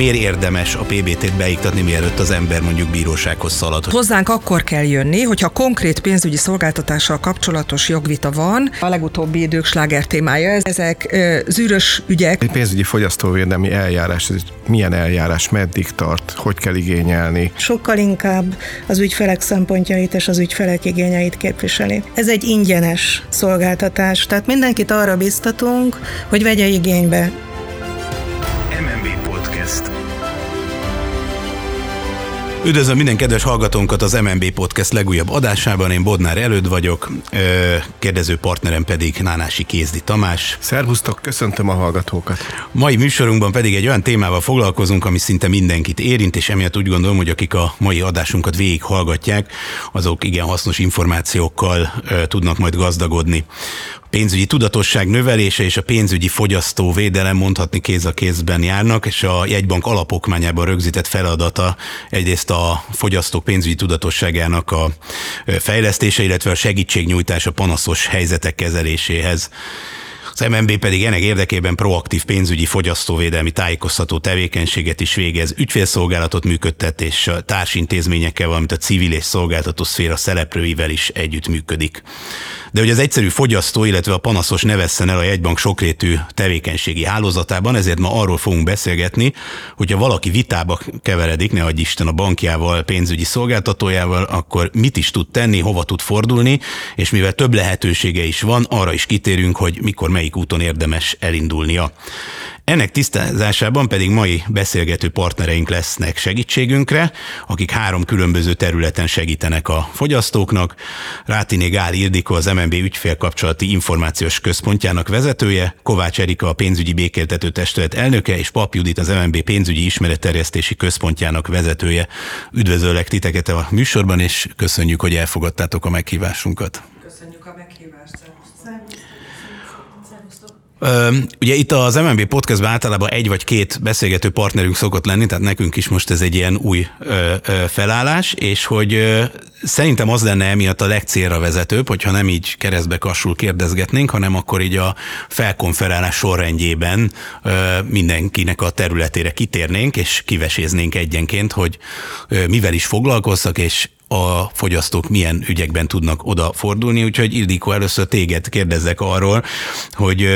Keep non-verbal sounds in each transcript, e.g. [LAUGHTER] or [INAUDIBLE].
miért érdemes a PBT-t beiktatni, mielőtt az ember mondjuk bírósághoz szalad. Hozzánk akkor kell jönni, hogyha konkrét pénzügyi szolgáltatással kapcsolatos jogvita van. A legutóbbi idők sláger témája, ezek ö, zűrös ügyek. Egy pénzügyi fogyasztóvédelmi eljárás, ez milyen eljárás, meddig tart, hogy kell igényelni? Sokkal inkább az ügyfelek szempontjait és az ügyfelek igényeit képviseli. Ez egy ingyenes szolgáltatás, tehát mindenkit arra biztatunk, hogy vegye igénybe. MNB Podcast. Üdvözlöm minden kedves hallgatónkat az MNB Podcast legújabb adásában. Én Bodnár előtt vagyok, kérdező partnerem pedig Nánási Kézdi Tamás. Szervusztok, köszöntöm a hallgatókat. Mai műsorunkban pedig egy olyan témával foglalkozunk, ami szinte mindenkit érint, és emiatt úgy gondolom, hogy akik a mai adásunkat végig hallgatják, azok igen hasznos információkkal tudnak majd gazdagodni pénzügyi tudatosság növelése és a pénzügyi fogyasztó védelem mondhatni kéz a kézben járnak, és a jegybank alapokmányában rögzített feladata egyrészt a fogyasztók pénzügyi tudatosságának a fejlesztése, illetve a segítségnyújtás a panaszos helyzetek kezeléséhez. Az MNB pedig ennek érdekében proaktív pénzügyi fogyasztóvédelmi tájékoztató tevékenységet is végez, ügyfélszolgálatot működtet és társintézményekkel, valamint a civil és szolgáltató szféra szereplőivel is együtt működik de hogy az egyszerű fogyasztó, illetve a panaszos ne vesszen el a jegybank sokrétű tevékenységi hálózatában, ezért ma arról fogunk beszélgetni, hogyha valaki vitába keveredik, ne adj Isten a bankjával, pénzügyi szolgáltatójával, akkor mit is tud tenni, hova tud fordulni, és mivel több lehetősége is van, arra is kitérünk, hogy mikor melyik úton érdemes elindulnia. Ennek tisztázásában pedig mai beszélgető partnereink lesznek segítségünkre, akik három különböző területen segítenek a fogyasztóknak. Rátiné Gál Ildikó, az MNB ügyfélkapcsolati információs központjának vezetője, Kovács Erika, a pénzügyi békéltető testület elnöke, és Pap Judit, az MNB pénzügyi ismeretterjesztési központjának vezetője. Üdvözöllek titeket a műsorban, és köszönjük, hogy elfogadtátok a meghívásunkat. Köszönjük a meghívást. Ugye itt az MNB podcastban általában egy vagy két beszélgető partnerünk szokott lenni, tehát nekünk is most ez egy ilyen új felállás, és hogy szerintem az lenne emiatt a legcélra vezetőbb, hogyha nem így keresztbe kassul kérdezgetnénk, hanem akkor így a felkonferálás sorrendjében mindenkinek a területére kitérnénk, és kiveséznénk egyenként, hogy mivel is foglalkoztak, és a fogyasztók milyen ügyekben tudnak oda fordulni, úgyhogy Ildikó, először téged kérdezzek arról, hogy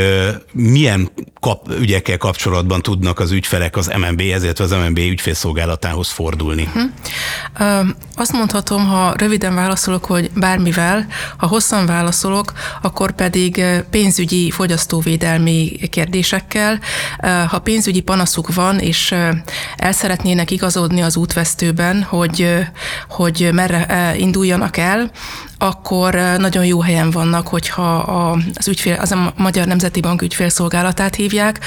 milyen kap, ügyekkel kapcsolatban tudnak az ügyfelek az MNB, ezért az MNB ügyfélszolgálatához fordulni. Hm. Azt mondhatom, ha röviden válaszolok, hogy bármivel, ha hosszan válaszolok, akkor pedig pénzügyi fogyasztóvédelmi kérdésekkel. Ha pénzügyi panaszuk van, és el szeretnének igazodni az útvesztőben, hogy, hogy merre induljanak el, akkor nagyon jó helyen vannak, hogyha az, ügyfél, az a Magyar Nemzeti Bank ügyfélszolgálatát hívják.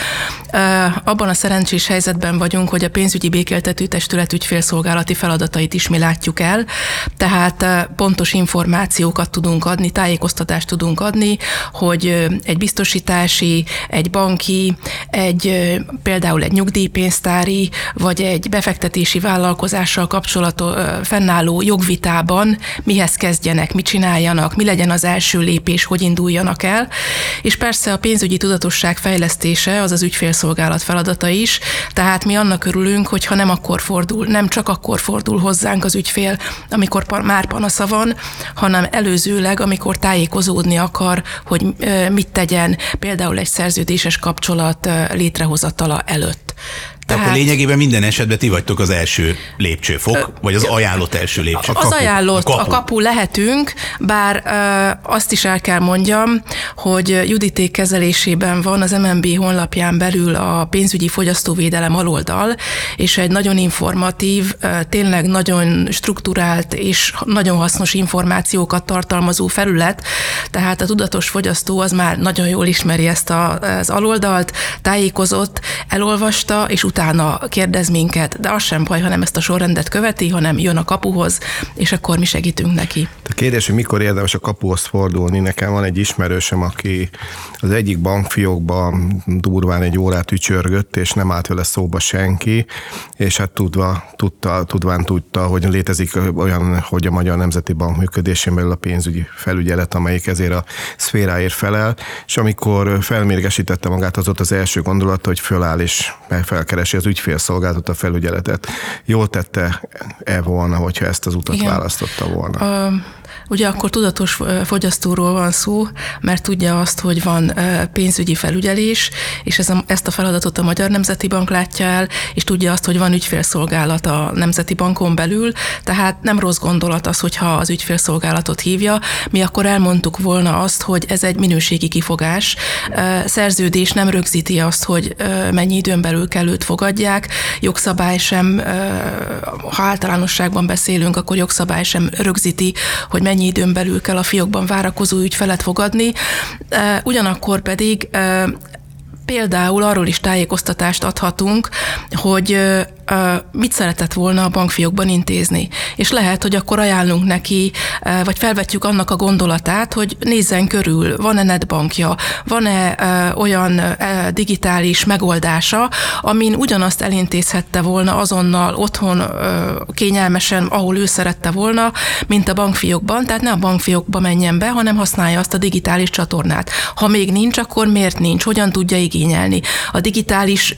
Abban a szerencsés helyzetben vagyunk, hogy a pénzügyi békéltető testület ügyfélszolgálati feladatait is mi látjuk el, tehát pontos információkat tudunk adni, tájékoztatást tudunk adni, hogy egy biztosítási, egy banki, egy például egy nyugdíjpénztári, vagy egy befektetési vállalkozással kapcsolatos fennálló jogvitában mihez kezdjenek, mit csináljanak, mi legyen az első lépés, hogy induljanak el. És persze a pénzügyi tudatosság fejlesztése az az ügyfélszolgálat feladata is, tehát mi annak örülünk, hogy ha nem akkor fordul, nem csak akkor fordul hozzánk az ügyfél, amikor már panasza van, hanem előzőleg, amikor tájékozódni akar, hogy mit tegyen, például egy szerződéses kapcsolat létrehozatala előtt. Tehát akkor lényegében minden esetben ti vagytok az első lépcsőfok, vagy az ajánlott első lépcsőfok. Az ajánlott, a kapu. a kapu lehetünk, bár ö, azt is el kell mondjam, hogy Juditék kezelésében van az MNB honlapján belül a pénzügyi fogyasztóvédelem aloldal, és egy nagyon informatív, tényleg nagyon strukturált és nagyon hasznos információkat tartalmazó felület, tehát a tudatos fogyasztó az már nagyon jól ismeri ezt a, az aloldalt, tájékozott, elolvasta, és utána utána kérdez minket, de az sem baj, hanem ezt a sorrendet követi, hanem jön a kapuhoz, és akkor mi segítünk neki. A kérdés, hogy mikor érdemes a kapuhoz fordulni. Nekem van egy ismerősöm, aki az egyik bankfiókban durván egy órát ücsörgött, és nem állt vele szóba senki, és hát tudva, tudta, tudván tudta, hogy létezik olyan, hogy a Magyar Nemzeti Bank működésén belül a pénzügyi felügyelet, amelyik ezért a szféráért felel, és amikor felmérgesítette magát, az ott az első gondolat, hogy föláll és felkeres keresi az ügyfélszolgáltató felügyeletet. Jól tette-e volna, hogyha ezt az utat Igen. választotta volna? A, ugye akkor tudatos fogyasztóról van szó, mert tudja azt, hogy van pénzügyi felügyelés, és ez a, ezt a feladatot a Magyar Nemzeti Bank látja el, és tudja azt, hogy van ügyfélszolgálat a Nemzeti Bankon belül, tehát nem rossz gondolat az, hogyha az ügyfélszolgálatot hívja. Mi akkor elmondtuk volna azt, hogy ez egy minőségi kifogás. Szerződés nem rögzíti azt, hogy mennyi időn belül kell őt fogadják, jogszabály sem, ha általánosságban beszélünk, akkor jogszabály sem rögzíti, hogy mennyi időn belül kell a fiókban várakozó ügyfelet fogadni. Ugyanakkor pedig például arról is tájékoztatást adhatunk, hogy mit szeretett volna a bankfiókban intézni. És lehet, hogy akkor ajánlunk neki, vagy felvetjük annak a gondolatát, hogy nézzen körül, van-e netbankja, van-e olyan digitális megoldása, amin ugyanazt elintézhette volna azonnal otthon kényelmesen, ahol ő szerette volna, mint a bankfiókban, tehát ne a bankfiókba menjen be, hanem használja azt a digitális csatornát. Ha még nincs, akkor miért nincs? Hogyan tudja igényelni? A digitális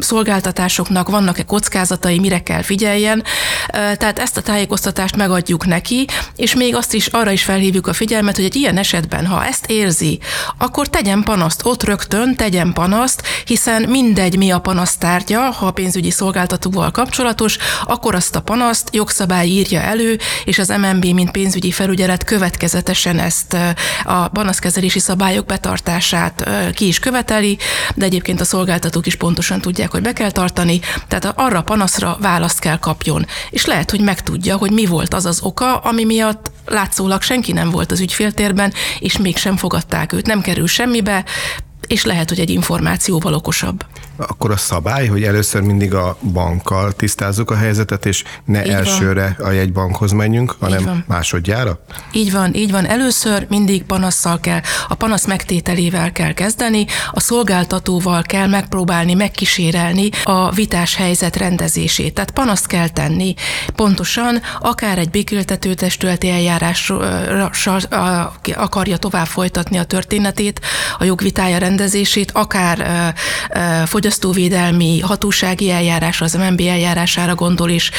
szolgáltatásoknak vannak vannak-e kockázatai, mire kell figyeljen. Tehát ezt a tájékoztatást megadjuk neki, és még azt is arra is felhívjuk a figyelmet, hogy egy ilyen esetben, ha ezt érzi, akkor tegyen panaszt, ott rögtön tegyen panaszt, hiszen mindegy, mi a panasztárgya, ha a pénzügyi szolgáltatóval kapcsolatos, akkor azt a panaszt jogszabály írja elő, és az MNB, mint pénzügyi felügyelet következetesen ezt a panaszkezelési szabályok betartását ki is követeli, de egyébként a szolgáltatók is pontosan tudják, hogy be kell tartani. Tehát arra panaszra választ kell kapjon. És lehet, hogy megtudja, hogy mi volt az az oka, ami miatt látszólag senki nem volt az ügyféltérben, és mégsem fogadták őt. Nem kerül semmibe, és lehet, hogy egy információval okosabb. Akkor a szabály, hogy először mindig a bankkal tisztázzuk a helyzetet, és ne így elsőre van. a jegybankhoz menjünk, hanem másodjára? Így van, így van. Először mindig panasszal kell, a panasz megtételével kell kezdeni, a szolgáltatóval kell megpróbálni, megkísérelni a vitás helyzet rendezését. Tehát panaszt kell tenni. Pontosan, akár egy békültető testületi eljárással akarja tovább folytatni a történetét, a jogvitája rendezését, akár fogyasztóvédelmi hatósági eljárás, az MNB eljárására gondol is,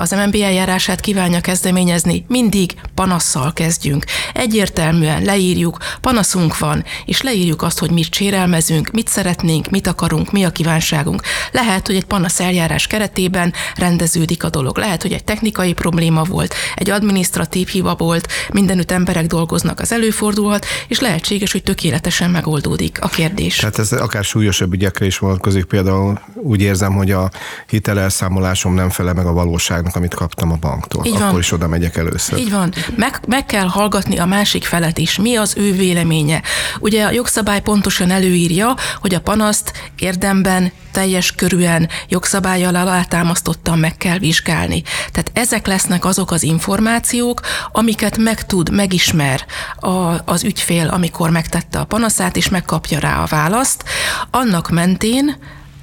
az MNB eljárását kívánja kezdeményezni, mindig panasszal kezdjünk. Egyértelműen leírjuk, panaszunk van, és leírjuk azt, hogy mit sérelmezünk, mit szeretnénk, mit akarunk, mi a kívánságunk. Lehet, hogy egy panasz eljárás keretében rendeződik a dolog. Lehet, hogy egy technikai probléma volt, egy administratív hiba volt, mindenütt emberek dolgoznak, az előfordulhat, és lehetséges, hogy tökéletesen megoldódik a kérdés. Tehát ez akár súlyosabb ügyekre is vonatkozik. Például úgy érzem, hogy a hitelelszámolásom nem fele meg a valóságnak, amit kaptam a banktól. Így Akkor van. is oda megyek először. Így van. Meg, meg kell hallgatni a másik felet is. Mi az ő véleménye? Ugye a jogszabály pontosan előírja, hogy a panaszt érdemben teljes körűen jogszabályjal alátámasztottan meg kell vizsgálni. Tehát ezek lesznek azok az információk, amiket megtud, megismer a, az ügyfél, amikor megtette a panaszát, és megkapja rá a választ. Annak mentén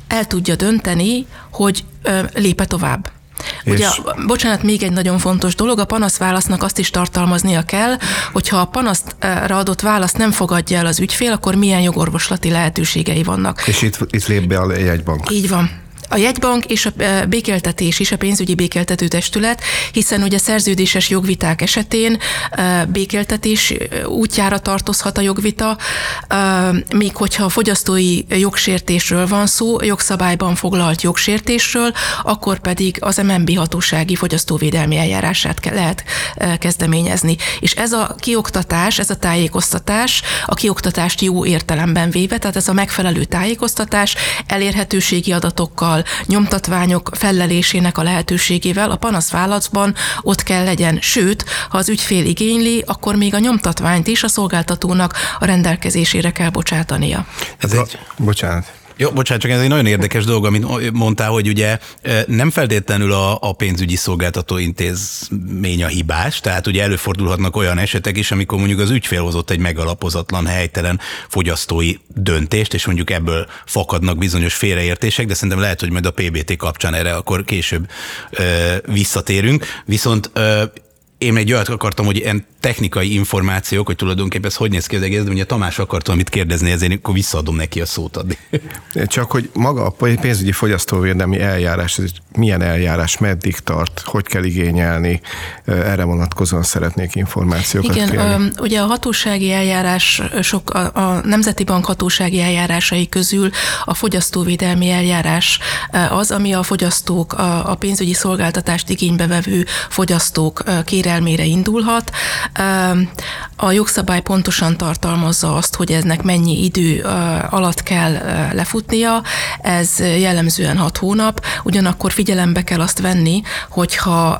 el tudja dönteni, hogy ö, lépe tovább. Ugye, és... bocsánat, még egy nagyon fontos dolog, a panaszválasznak azt is tartalmaznia kell, hogyha a panaszra adott választ nem fogadja el az ügyfél, akkor milyen jogorvoslati lehetőségei vannak. És itt, itt lép be a jegybank. Így van. A jegybank és a e, békeltetés is a pénzügyi békeltető testület, hiszen ugye szerződéses jogviták esetén e, békeltetés e, útjára tartozhat a jogvita, míg hogyha a fogyasztói jogsértésről van szó, jogszabályban foglalt jogsértésről, akkor pedig az MNB hatósági fogyasztóvédelmi eljárását lehet kezdeményezni. És ez a kioktatás, ez a tájékoztatás, a kioktatást jó értelemben véve, tehát ez a megfelelő tájékoztatás elérhetőségi adatokkal, nyomtatványok fellelésének a lehetőségével a panaszválaszban ott kell legyen. Sőt, ha az ügyfél igényli, akkor még a nyomtatványt is a szolgáltatónak a rendelkezésére kell bocsátania. Ez egy... Bocsánat. Jó, bocsánat, csak ez egy nagyon érdekes dolog, amit mondtál, hogy ugye nem feltétlenül a, a pénzügyi szolgáltató intézmény a hibás, tehát ugye előfordulhatnak olyan esetek is, amikor mondjuk az ügyfél hozott egy megalapozatlan, helytelen fogyasztói döntést, és mondjuk ebből fakadnak bizonyos félreértések, de szerintem lehet, hogy majd a PBT kapcsán erre akkor később ö, visszatérünk. Viszont ö, én egy olyat akartam, hogy ilyen technikai információk, hogy tulajdonképpen ez hogy néz ki az egész, de ugye Tamás akartam amit kérdezni, ezért akkor visszaadom neki a szót adni. [LAUGHS] Csak hogy maga a pénzügyi fogyasztóvédelmi eljárás, ez milyen eljárás, meddig tart, hogy kell igényelni, erre vonatkozóan szeretnék információkat Igen, kérni. ugye a hatósági eljárás, sok a, a Nemzeti Bank hatósági eljárásai közül a fogyasztóvédelmi eljárás az, ami a fogyasztók, a, a pénzügyi szolgáltatást igénybe vevő fogyasztók kérelmére indulhat. A jogszabály pontosan tartalmazza azt, hogy eznek mennyi idő alatt kell lefutnia, ez jellemzően hat hónap, ugyanakkor figyelembe kell azt venni, hogyha,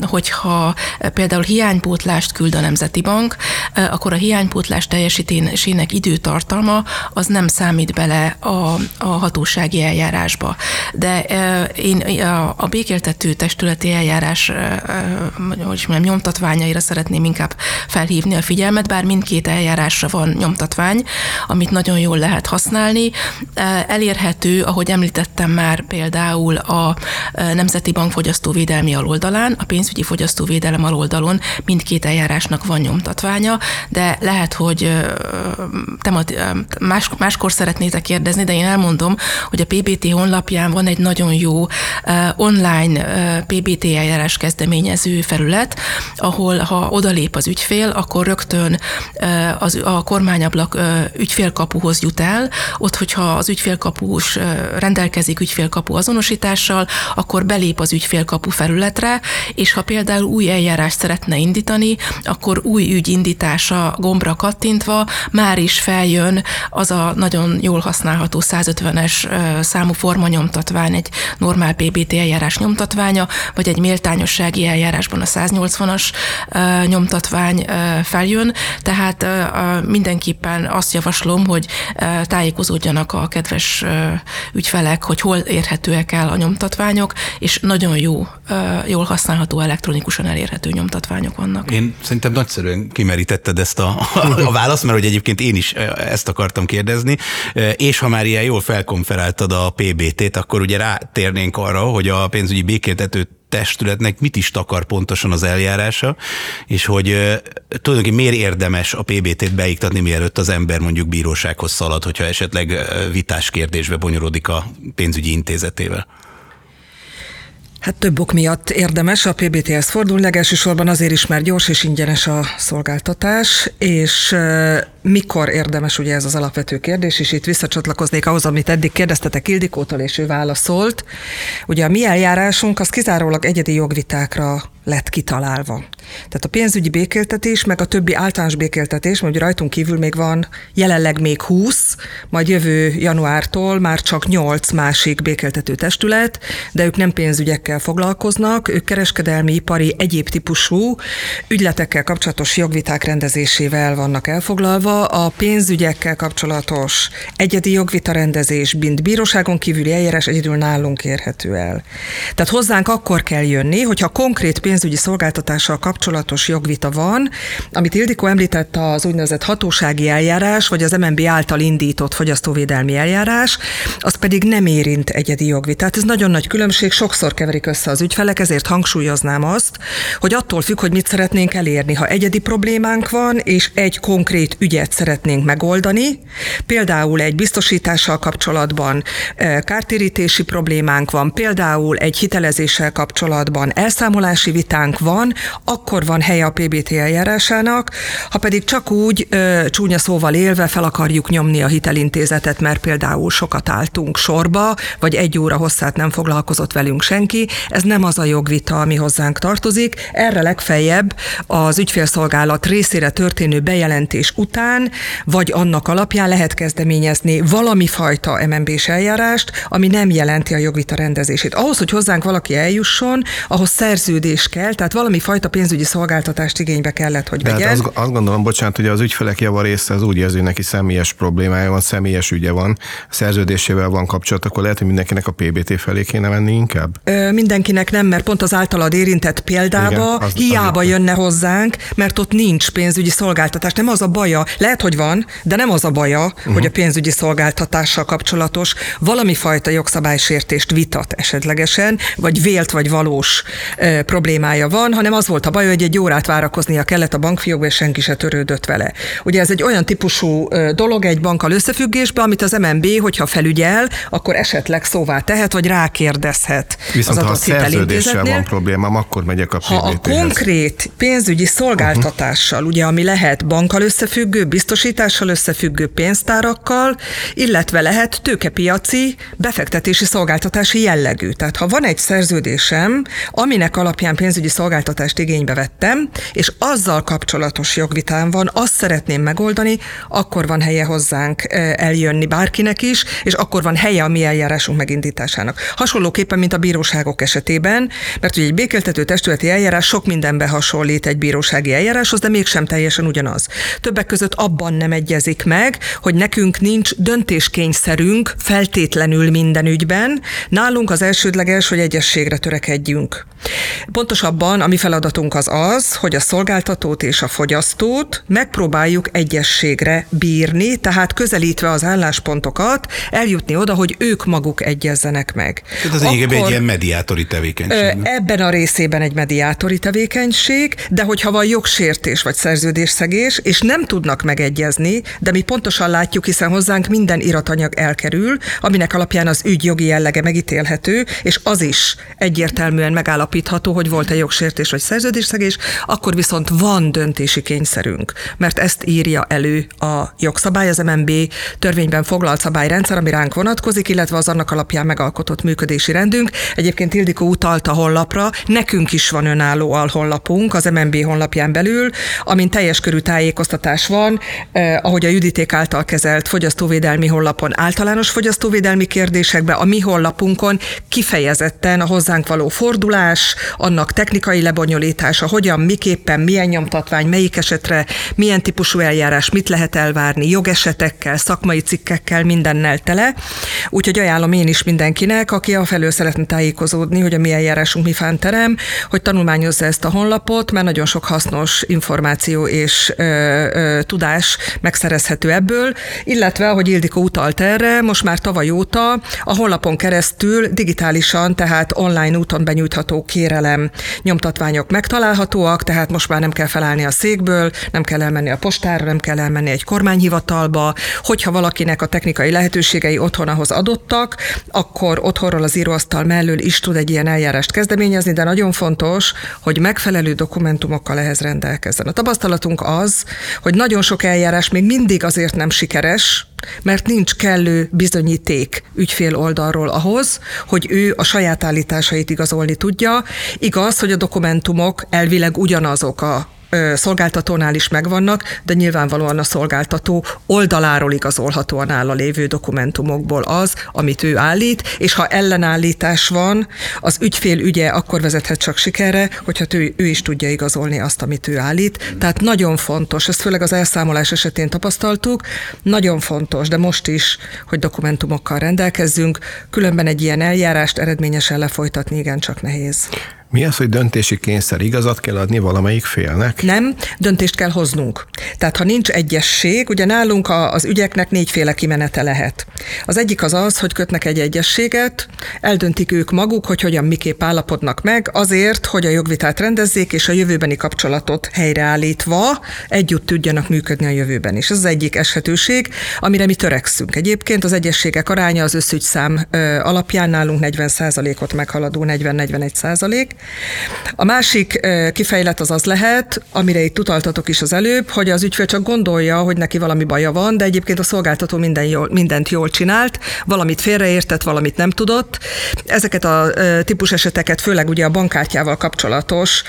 hogyha például hiánypótlást küld a Nemzeti Bank, akkor a hiánypótlás teljesítésének időtartalma az nem számít bele a, a hatósági eljárásba. De én a békéltető testületi eljárás hogy mondjam, nyomtatványaira szeretném inkább felhívni a figyelmet, bár mindkét eljárásra van nyomtatvány, amit nagyon jól lehet használni. Elérhető, ahogy említettem már például a Nemzeti Bank fogyasztóvédelmi aloldalán, a pénzügyi fogyasztóvédelem aloldalon mindkét eljárásnak van nyomtatványa, de lehet, hogy temat, más, máskor szeretnétek kérdezni, de én elmondom, hogy a PBT honlapján van egy nagyon jó online PBT eljárás kezdeményező felület, ahol ha odalép az ügyfél, akkor rögtön az, a kormányablak ügyfélkapuhoz jut el, ott, hogyha az ügyfélkapus rendelkezik ügyfélkapu azonosítással, akkor belép az ügyfélkapu felületre, és ha például új eljárást szeretne indítani, akkor új ügy indítása gombra kattintva már is feljön az a nagyon jól használható 150-es számú formanyomtatvány, egy normál PBT eljárás nyomtatványa, vagy egy méltányossági eljárásban a 180-as nyomtatvány feljön, tehát mindenképpen azt javaslom, hogy tájékozódjanak a kedves ügyfelek, hogy hol érhetőek el a nyomtatványok, és nagyon jó, jól használható elektronikusan elérhető nyomtatványok vannak. Én szerintem nagyszerűen kimerítetted ezt a, a, választ, mert hogy egyébként én is ezt akartam kérdezni, és ha már ilyen jól felkonferáltad a PBT-t, akkor ugye rátérnénk arra, hogy a pénzügyi békéltető testületnek mit is takar pontosan az eljárása, és hogy tulajdonképpen miért érdemes a PBT-t beiktatni, mielőtt az ember mondjuk bírósághoz szalad, hogyha esetleg vitás kérdésbe bonyolódik a pénzügyi intézetével. Hát több ok miatt érdemes a PBT-hez fordulni, legelsősorban azért is, mert gyors és ingyenes a szolgáltatás, és mikor érdemes, ugye ez az alapvető kérdés, és itt visszacsatlakoznék ahhoz, amit eddig kérdeztetek Ildikótól, és ő válaszolt. Ugye a mi eljárásunk az kizárólag egyedi jogvitákra lett kitalálva. Tehát a pénzügyi békéltetés, meg a többi általános békéltetés, mert ugye rajtunk kívül még van jelenleg még 20, majd jövő januártól már csak 8 másik békéltető testület, de ők nem pénzügyekkel foglalkoznak, ők kereskedelmi, ipari, egyéb típusú ügyletekkel kapcsolatos jogviták rendezésével vannak elfoglalva. A pénzügyekkel kapcsolatos egyedi jogvita rendezés, mint bíróságon kívüli eljárás egyedül nálunk érhető el. Tehát hozzánk akkor kell jönni, hogyha konkrét pénzügyi szolgáltatással kapcsolatos jogvita van, amit Ildikó említett az úgynevezett hatósági eljárás, vagy az MNB által indított fogyasztóvédelmi eljárás, az pedig nem érint egyedi jogvitát. Ez nagyon nagy különbség, sokszor keverik össze az ügyfelek, ezért hangsúlyoznám azt, hogy attól függ, hogy mit szeretnénk elérni. Ha egyedi problémánk van, és egy konkrét ügyet szeretnénk megoldani, például egy biztosítással kapcsolatban eh, kártérítési problémánk van, például egy hitelezéssel kapcsolatban elszámolási vitánk van, akkor van helye a PBT eljárásának, ha pedig csak úgy ö, csúnya szóval élve fel akarjuk nyomni a hitelintézetet, mert például sokat álltunk sorba, vagy egy óra hosszát nem foglalkozott velünk senki, ez nem az a jogvita, ami hozzánk tartozik. Erre legfeljebb az ügyfélszolgálat részére történő bejelentés után, vagy annak alapján lehet kezdeményezni valami fajta MNB-s eljárást, ami nem jelenti a jogvita rendezését. Ahhoz, hogy hozzánk valaki eljusson, ahhoz szerződés kell, tehát valami fajta pénzügyi szolgáltatást igénybe kellett, hogy vegyen. azt, azt gondolom, bocsánat, hogy az ügyfelek java része az úgy érzi, hogy neki személyes problémája van, személyes ügye van, szerződésével van kapcsolat, akkor lehet, hogy mindenkinek a PBT felé kéne menni inkább? Ö, mindenkinek nem, mert pont az általad érintett példába Igen, az, hiába az jönne hozzánk, mert ott nincs pénzügyi szolgáltatás. Nem az a baja. Lehet, hogy van, de nem az a baja, uh-huh. hogy a pénzügyi szolgáltatással kapcsolatos valami fajta jogszabálysértést vitat esetlegesen, vagy vélt vagy valós e, problémája van, hanem az volt a baj, hogy egy órát várakoznia kellett a bankfiókba, és senki se törődött vele. Ugye ez egy olyan típusú dolog egy bankkal összefüggésben, amit az MNB, hogyha felügyel, akkor esetleg szóvá tehet, vagy rákérdezhet. Viszont az ha a szerződéssel van problémám, akkor megyek a Ha a konkrét pénzügyi szolgáltatással, uh-huh. ugye ami lehet bankkal összefüggő, biztosítással összefüggő pénztárakkal, illetve lehet tőkepiaci befektetési szolgáltatási jellegű. Tehát ha van egy szerződésem, aminek alapján pénzügyi szolgáltatást igénybe vettem, és azzal kapcsolatos jogvitám van, azt szeretném megoldani, akkor van helye hozzánk eljönni bárkinek is, és akkor van helye a mi eljárásunk megindításának. Hasonlóképpen, mint a bíróságok esetében, mert ugye egy békéltető testületi eljárás sok mindenbe hasonlít egy bírósági eljáráshoz, de mégsem teljesen ugyanaz. Többek között abban nem egyezik meg, hogy nekünk nincs döntéskényszerünk feltétlenül minden ügyben. Nálunk az elsődleges, hogy egyességre törekedjünk. Pontosabban a mi feladatunk az az, hogy a szolgáltatót és a fogyasztót megpróbáljuk egyességre bírni, tehát közelítve az álláspontokat, eljutni oda, hogy ők maguk egyezzenek meg. Tehát az Akkor, egy ilyen mediátori tevékenység. Ebben a részében egy mediátori tevékenység, de hogyha van jogsértés vagy szerződésszegés, és nem tudnak megegyezni, de mi pontosan látjuk, hiszen hozzánk minden iratanyag elkerül, aminek alapján az ügy jogi jellege megítélhető, és az is egyértelműen megállapítható, hogy volt-e jogsértés vagy szerződésszegés, akkor viszont van döntési kényszerünk, mert ezt írja elő a jogszabály, az MNB törvényben foglalt szabályrendszer, ami ránk vonatkozik, illetve az annak alapján megalkotott működési rendünk. Egyébként Ildikó utalt a honlapra, nekünk is van önálló alhonlapunk az MNB honlapján belül, amin teljes körű tájékoztatás van, eh, ahogy a Juditék által kezelt fogyasztóvédelmi honlapon általános fogyasztóvédelmi kérdésekben, a mi honlapunkon kifejezetten a hozzánk való fordulás, annak technikai lebonyolítása, hogyan, miképpen, milyen nyomtatvány, melyik esetre, milyen típusú eljárás, mit lehet elvárni, jogesetekkel, szakmai cikkekkel, mindennel tele. Úgyhogy ajánlom én is mindenkinek, aki a felől szeretne tájékozódni, hogy a mi eljárásunk mi terem, hogy tanulmányozza ezt a honlapot, mert nagyon sok hasznos információ és ö, ö, tudás megszerezhető ebből, illetve, ahogy Ildikó utalt erre, most már tavaly óta a honlapon keresztül digitálisan, tehát online úton benyújtható kérelem nyomtatványok megtalálhatóak, tehát most már nem kell felállni a székből, nem kell elmenni a postára, nem kell elmenni egy kormányhivatalba, hogyha valakinek a technikai lehetőségei otthon ahhoz adottak, akkor otthonról az íróasztal mellől is tud egy ilyen eljárást kezdeményezni, de nagyon fontos, hogy megfelelő dokumentumokkal ehhez rendelkezzen. A tapasztalatunk az, hogy nagyon sok eljárás még mindig azért nem sikeres, mert nincs kellő bizonyíték ügyfél oldalról ahhoz, hogy ő a saját állításait igazolni tudja. Igaz, hogy a dokumentumok elvileg ugyanazok a szolgáltatónál is megvannak, de nyilvánvalóan a szolgáltató oldaláról igazolható a nála lévő dokumentumokból az, amit ő állít, és ha ellenállítás van, az ügyfél ügye akkor vezethet csak sikerre, hogyha ő, ő is tudja igazolni azt, amit ő állít. Tehát nagyon fontos, ezt főleg az elszámolás esetén tapasztaltuk, nagyon fontos, de most is, hogy dokumentumokkal rendelkezzünk, különben egy ilyen eljárást eredményesen lefolytatni igencsak nehéz. Mi az, hogy döntési kényszer? Igazat kell adni valamelyik félnek? Nem, döntést kell hoznunk. Tehát ha nincs egyesség, ugye nálunk az ügyeknek négyféle kimenete lehet. Az egyik az az, hogy kötnek egy egyességet, eldöntik ők maguk, hogy hogyan miképp állapodnak meg, azért, hogy a jogvitát rendezzék, és a jövőbeni kapcsolatot helyreállítva együtt tudjanak működni a jövőben is. Ez az egyik eshetőség, amire mi törekszünk. Egyébként az egyességek aránya az összügyszám alapján nálunk 40%-ot meghaladó 40-41%, a másik kifejlet az az lehet, amire itt utaltatok is az előbb, hogy az ügyfél csak gondolja, hogy neki valami baja van, de egyébként a szolgáltató minden jól, mindent jól csinált, valamit félreértett, valamit nem tudott. Ezeket a típus eseteket főleg ugye a bankkártyával kapcsolatos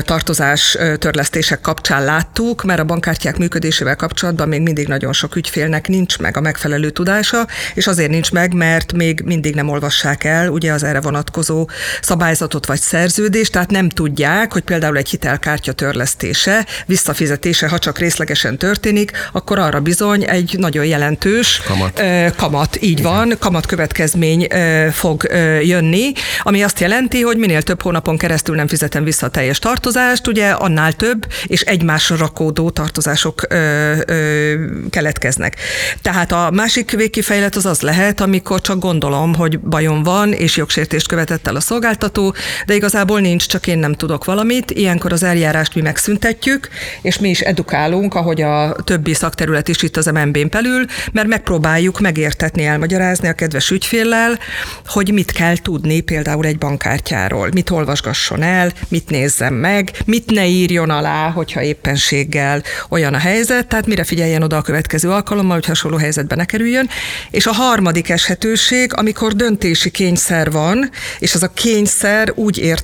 tartozás törlesztések kapcsán láttuk, mert a bankkártyák működésével kapcsolatban még mindig nagyon sok ügyfélnek nincs meg a megfelelő tudása, és azért nincs meg, mert még mindig nem olvassák el ugye az erre vonatkozó szabályzatot vagy szerződést, szerződés, tehát nem tudják, hogy például egy hitelkártya törlesztése, visszafizetése, ha csak részlegesen történik, akkor arra bizony egy nagyon jelentős Kamat. kamat így Igen. van, kamat következmény fog jönni, ami azt jelenti, hogy minél több hónapon keresztül nem fizetem vissza a teljes tartozást, ugye annál több és egymásra rakódó tartozások keletkeznek. Tehát a másik végkifejlet az az lehet, amikor csak gondolom, hogy bajom van, és jogsértést követett el a szolgáltató, de igazából nincs, csak én nem tudok valamit. Ilyenkor az eljárást mi megszüntetjük, és mi is edukálunk, ahogy a többi szakterület is itt az MNB-n belül, mert megpróbáljuk megértetni, elmagyarázni a kedves ügyféllel, hogy mit kell tudni például egy bankkártyáról, mit olvasgasson el, mit nézzem meg, mit ne írjon alá, hogyha éppenséggel olyan a helyzet, tehát mire figyeljen oda a következő alkalommal, hogy hasonló helyzetbe ne kerüljön. És a harmadik eshetőség, amikor döntési kényszer van, és az a kényszer úgy értendő,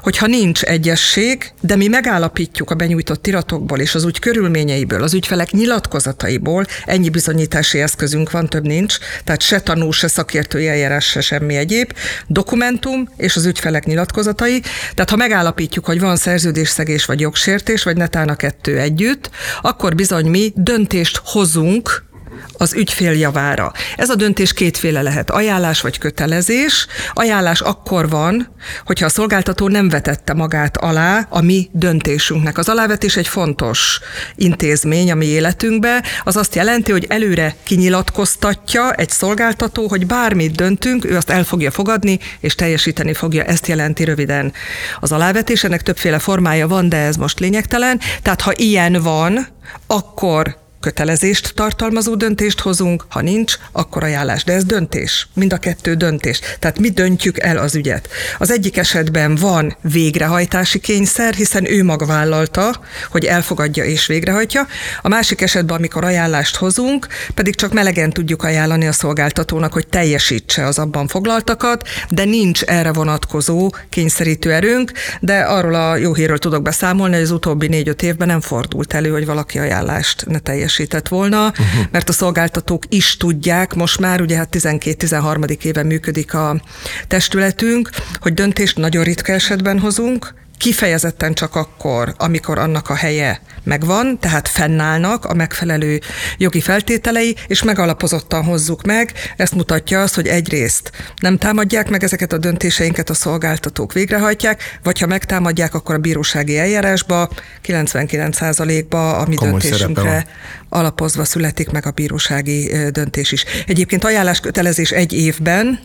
hogy ha nincs egyesség, de mi megállapítjuk a benyújtott iratokból és az úgy körülményeiből, az ügyfelek nyilatkozataiból, ennyi bizonyítási eszközünk van, több nincs, tehát se tanú, se szakértői eljárás, se semmi egyéb, dokumentum és az ügyfelek nyilatkozatai. Tehát ha megállapítjuk, hogy van szerződésszegés vagy jogsértés, vagy netán a kettő együtt, akkor bizony mi döntést hozunk az ügyfél javára. Ez a döntés kétféle lehet, ajánlás vagy kötelezés. Ajánlás akkor van, hogyha a szolgáltató nem vetette magát alá a mi döntésünknek. Az alávetés egy fontos intézmény a mi életünkbe, az azt jelenti, hogy előre kinyilatkoztatja egy szolgáltató, hogy bármit döntünk, ő azt el fogja fogadni, és teljesíteni fogja. Ezt jelenti röviden az alávetés. Ennek többféle formája van, de ez most lényegtelen. Tehát ha ilyen van, akkor kötelezést tartalmazó döntést hozunk, ha nincs, akkor ajánlás. De ez döntés, mind a kettő döntés. Tehát mi döntjük el az ügyet. Az egyik esetben van végrehajtási kényszer, hiszen ő maga vállalta, hogy elfogadja és végrehajtja. A másik esetben, amikor ajánlást hozunk, pedig csak melegen tudjuk ajánlani a szolgáltatónak, hogy teljesítse az abban foglaltakat, de nincs erre vonatkozó kényszerítő erőnk, de arról a jó hírről tudok beszámolni, hogy az utóbbi négy-öt évben nem fordult elő, hogy valaki ajánlást ne teljesít teljesített volna, uh-huh. mert a szolgáltatók is tudják, most már ugye hát 12-13. éve működik a testületünk, hogy döntést nagyon ritka esetben hozunk, kifejezetten csak akkor, amikor annak a helye megvan, tehát fennállnak a megfelelő jogi feltételei, és megalapozottan hozzuk meg. Ezt mutatja azt, hogy egyrészt nem támadják meg ezeket a döntéseinket, a szolgáltatók végrehajtják, vagy ha megtámadják, akkor a bírósági eljárásba 99%-ba a mi Komoly döntésünkre alapozva születik meg a bírósági döntés is. Egyébként ajánláskötelezés egy évben,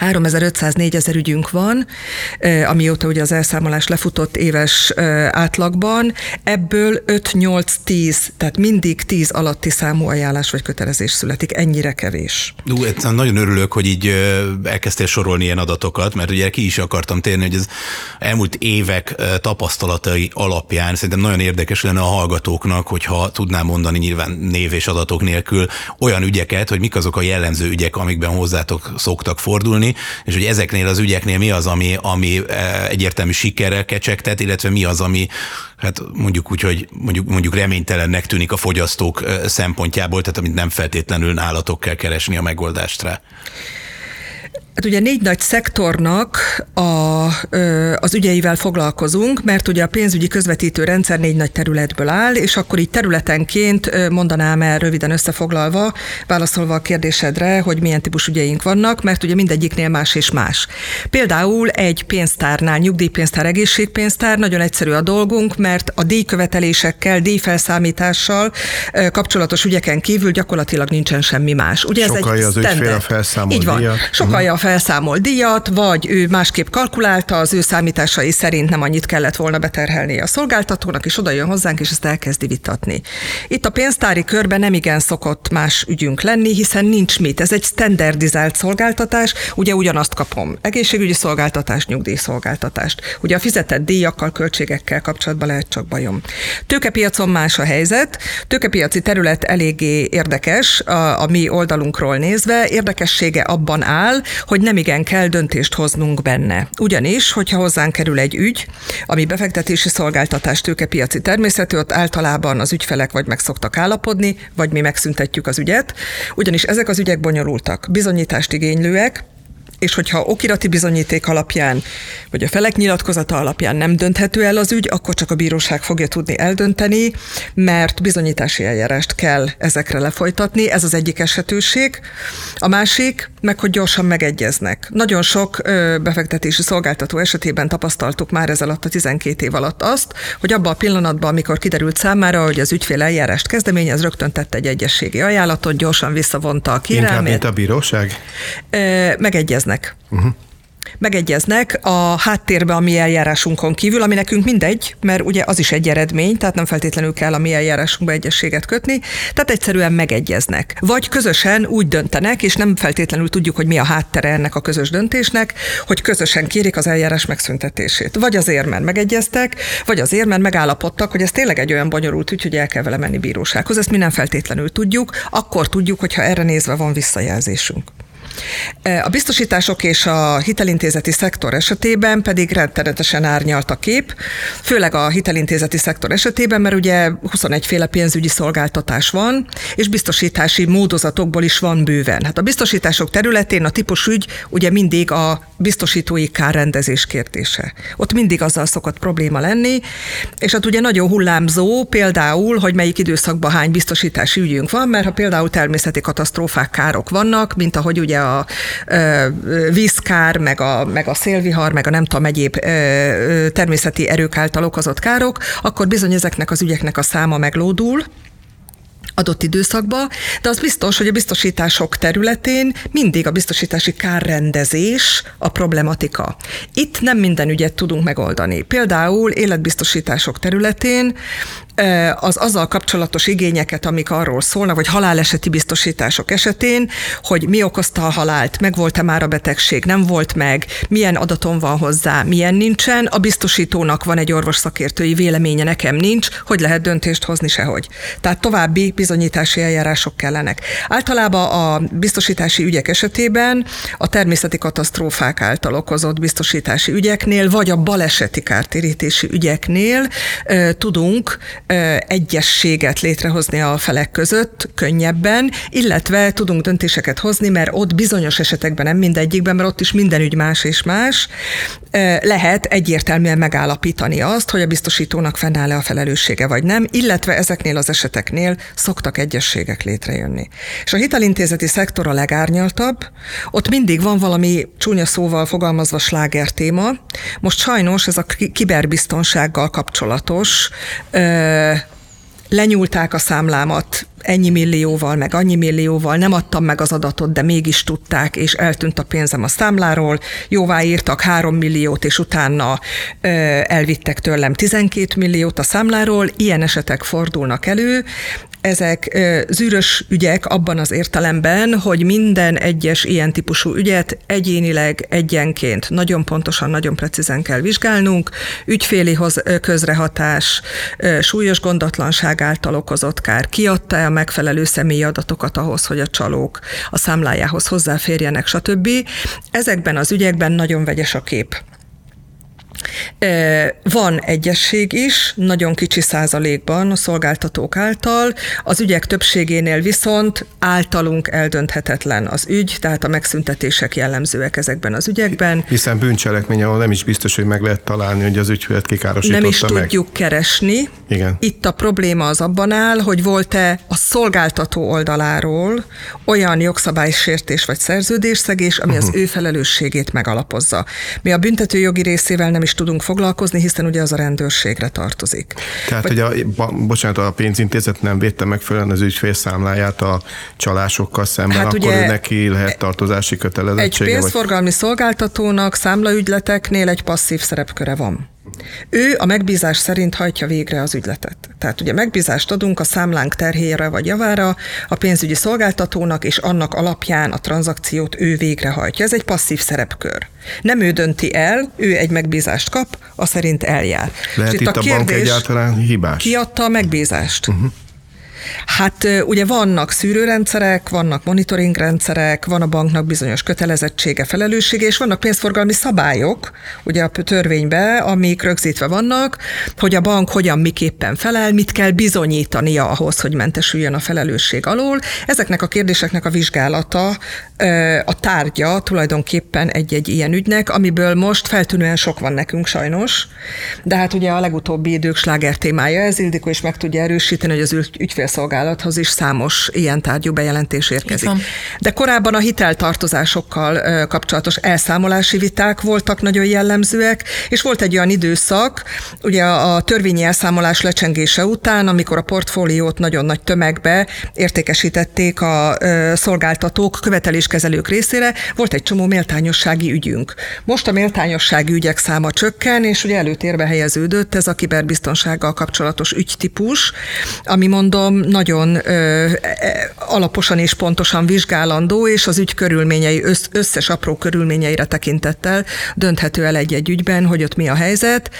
3500-4000 ügyünk van, amióta ugye az elszámolás lefutott éves átlagban, ebből 5-8-10, tehát mindig 10 alatti számú ajánlás vagy kötelezés születik, ennyire kevés. Ú, nagyon örülök, hogy így elkezdtél sorolni ilyen adatokat, mert ugye ki is akartam térni, hogy az elmúlt évek tapasztalatai alapján szerintem nagyon érdekes lenne a hallgatóknak, hogyha tudnám mondani nyilván név és adatok nélkül olyan ügyeket, hogy mik azok a jellemző ügyek, amikben hozzátok szoktak fordulni, és hogy ezeknél az ügyeknél mi az, ami, ami e, egyértelmű sikerrel kecsegtet, illetve mi az, ami hát mondjuk úgy, hogy mondjuk, mondjuk reménytelennek tűnik a fogyasztók e, szempontjából, tehát amit nem feltétlenül nálatok kell keresni a megoldást rá. Hát ugye négy nagy szektornak a, az ügyeivel foglalkozunk, mert ugye a pénzügyi közvetítő rendszer négy nagy területből áll, és akkor így területenként mondanám el röviden összefoglalva, válaszolva a kérdésedre, hogy milyen típus ügyeink vannak, mert ugye mindegyiknél más és más. Például egy pénztárnál, nyugdíjpénztár, egészségpénztár, nagyon egyszerű a dolgunk, mert a díjkövetelésekkel, díjfelszámítással kapcsolatos ügyeken kívül gyakorlatilag nincsen semmi más. Ugye Sokalja ez egy az ügyfél a felszámol Így van. Sokalja uh-huh felszámol díjat, vagy ő másképp kalkulálta, az ő számításai szerint nem annyit kellett volna beterhelni a szolgáltatónak, és oda jön hozzánk, és ezt elkezdi vitatni. Itt a pénztári körben nem igen szokott más ügyünk lenni, hiszen nincs mit. Ez egy standardizált szolgáltatás, ugye ugyanazt kapom. Egészségügyi szolgáltatást, nyugdíjszolgáltatást. Ugye a fizetett díjakkal, költségekkel kapcsolatban lehet csak bajom. Tőkepiacon más a helyzet. Tőkepiaci terület eléggé érdekes a, a mi oldalunkról nézve. Érdekessége abban áll, hogy nem igen kell döntést hoznunk benne. Ugyanis, hogyha hozzánk kerül egy ügy, ami befektetési szolgáltatás tőkepiaci természetű, ott általában az ügyfelek vagy meg szoktak állapodni, vagy mi megszüntetjük az ügyet, ugyanis ezek az ügyek bonyolultak, bizonyítást igénylőek, és hogyha okirati bizonyíték alapján, vagy a felek nyilatkozata alapján nem dönthető el az ügy, akkor csak a bíróság fogja tudni eldönteni, mert bizonyítási eljárást kell ezekre lefolytatni, ez az egyik esetőség. A másik, meg hogy gyorsan megegyeznek. Nagyon sok befektetési szolgáltató esetében tapasztaltuk már ez alatt a 12 év alatt azt, hogy abban a pillanatban, amikor kiderült számára, hogy az ügyfél eljárást kezdeményez, rögtön tett egy egyességi ajánlatot, gyorsan visszavonta a kérelmét. Inkább, mint a bíróság? Ö, megegyeznek. Uh-huh megegyeznek a háttérbe a mi eljárásunkon kívül, ami nekünk mindegy, mert ugye az is egy eredmény, tehát nem feltétlenül kell a mi eljárásunkba egyességet kötni, tehát egyszerűen megegyeznek. Vagy közösen úgy döntenek, és nem feltétlenül tudjuk, hogy mi a háttere ennek a közös döntésnek, hogy közösen kérik az eljárás megszüntetését. Vagy azért, mert megegyeztek, vagy azért, mert megállapodtak, hogy ez tényleg egy olyan bonyolult ügy, hogy el kell vele menni bírósághoz. Ezt mi nem feltétlenül tudjuk, akkor tudjuk, hogyha erre nézve van visszajelzésünk. A biztosítások és a hitelintézeti szektor esetében pedig rettenetesen árnyalt a kép, főleg a hitelintézeti szektor esetében, mert ugye 21 féle pénzügyi szolgáltatás van, és biztosítási módozatokból is van bőven. Hát a biztosítások területén a típusügy ugye mindig a biztosítói kárrendezés kérdése. Ott mindig azzal szokott probléma lenni, és hát ugye nagyon hullámzó például, hogy melyik időszakban hány biztosítási ügyünk van, mert ha például természeti katasztrófák, károk vannak, mint ahogy ugye a vízkár, meg a, meg a szélvihar, meg a nem tudom, egyéb természeti erők által okozott károk, akkor bizony ezeknek az ügyeknek a száma meglódul, adott időszakba, de az biztos, hogy a biztosítások területén mindig a biztosítási kárrendezés a problematika. Itt nem minden ügyet tudunk megoldani. Például életbiztosítások területén az azzal kapcsolatos igényeket, amik arról szólnak, vagy haláleseti biztosítások esetén, hogy mi okozta a halált, meg volt-e már a betegség, nem volt meg, milyen adatom van hozzá, milyen nincsen, a biztosítónak van egy orvos szakértői véleménye, nekem nincs, hogy lehet döntést hozni sehogy. Tehát további bizonyítási eljárások kellenek. Általában a biztosítási ügyek esetében a természeti katasztrófák által okozott biztosítási ügyeknél, vagy a baleseti kártérítési ügyeknél tudunk egyességet létrehozni a felek között könnyebben, illetve tudunk döntéseket hozni, mert ott bizonyos esetekben, nem mindegyikben, mert ott is minden ügy más és más, lehet egyértelműen megállapítani azt, hogy a biztosítónak fennáll-e a felelőssége vagy nem, illetve ezeknél az eseteknél szoktak egyességek létrejönni. És a hitelintézeti szektor a legárnyaltabb, ott mindig van valami csúnya szóval fogalmazva sláger téma. Most sajnos ez a kiberbiztonsággal kapcsolatos lenyúlták a számlámat ennyi millióval, meg annyi millióval, nem adtam meg az adatot, de mégis tudták, és eltűnt a pénzem a számláról, jóvá írtak 3 milliót, és utána ö, elvittek tőlem 12 milliót a számláról, ilyen esetek fordulnak elő, ezek zűrös ügyek abban az értelemben, hogy minden egyes ilyen típusú ügyet egyénileg egyenként nagyon pontosan, nagyon precízen kell vizsgálnunk, ügyféli közrehatás, súlyos gondatlanság által okozott kár, kiadta a megfelelő személyi adatokat ahhoz, hogy a csalók a számlájához hozzáférjenek, stb. Ezekben az ügyekben nagyon vegyes a kép. Van egyesség is, nagyon kicsi százalékban a szolgáltatók által, az ügyek többségénél viszont általunk eldönthetetlen az ügy, tehát a megszüntetések jellemzőek ezekben az ügyekben. Hiszen bűncselekmény, ahol nem is biztos, hogy meg lehet találni, hogy az ügyfelet kikárosította Nem is meg. tudjuk keresni. Igen. Itt a probléma az abban áll, hogy volt-e a szolgáltató oldaláról olyan jogszabálysértés vagy szerződésszegés, ami uh-huh. az ő felelősségét megalapozza. Mi a büntetőjogi részével nem is tudunk foglalkozni, hiszen ugye az a rendőrségre tartozik. Tehát, Vagy... hogy a, bocsánat, a pénzintézet nem védte megfelelően az ügyfél számláját a csalásokkal szemben, hát akkor ugye neki lehet tartozási kötelezettsége? Egy pénzforgalmi vagy... szolgáltatónak számlaügyleteknél egy passzív szerepköre van. Ő a megbízás szerint hajtja végre az ügyletet. Tehát ugye megbízást adunk a számlánk terhére vagy javára a pénzügyi szolgáltatónak, és annak alapján a tranzakciót ő végrehajtja. Ez egy passzív szerepkör. Nem ő dönti el, ő egy megbízást kap, a szerint eljár. Lehet és itt, itt a, a kérdés, bank egyáltalán hibás? Ki adta a megbízást? Uh-huh. Hát ugye vannak szűrőrendszerek, vannak monitoringrendszerek, van a banknak bizonyos kötelezettsége, felelőssége, és vannak pénzforgalmi szabályok, ugye a törvénybe, amik rögzítve vannak, hogy a bank hogyan, miképpen felel, mit kell bizonyítania ahhoz, hogy mentesüljön a felelősség alól. Ezeknek a kérdéseknek a vizsgálata a tárgya tulajdonképpen egy-egy ilyen ügynek, amiből most feltűnően sok van nekünk sajnos, de hát ugye a legutóbbi idők sláger témája ez, Ildikó is meg tudja erősíteni, hogy az ügyfélszolgálathoz is számos ilyen tárgyú bejelentés érkezik. De korábban a hiteltartozásokkal kapcsolatos elszámolási viták voltak nagyon jellemzőek, és volt egy olyan időszak, ugye a törvényi elszámolás lecsengése után, amikor a portfóliót nagyon nagy tömegbe értékesítették a szolgáltatók, követeléskezelők részére, volt egy csomó méltányossági ügyünk. Most a méltányossági ügyek száma csökken, és ugye előtérbe helyeződött ez a kiberbiztonsággal kapcsolatos ügytípus, ami mondom nagyon ö, e, alaposan és pontosan vizsgálandó, és az ügy körülményei, összes apró körülményeire tekintettel dönthető el egy-egy ügyben, hogy ott mi a helyzet,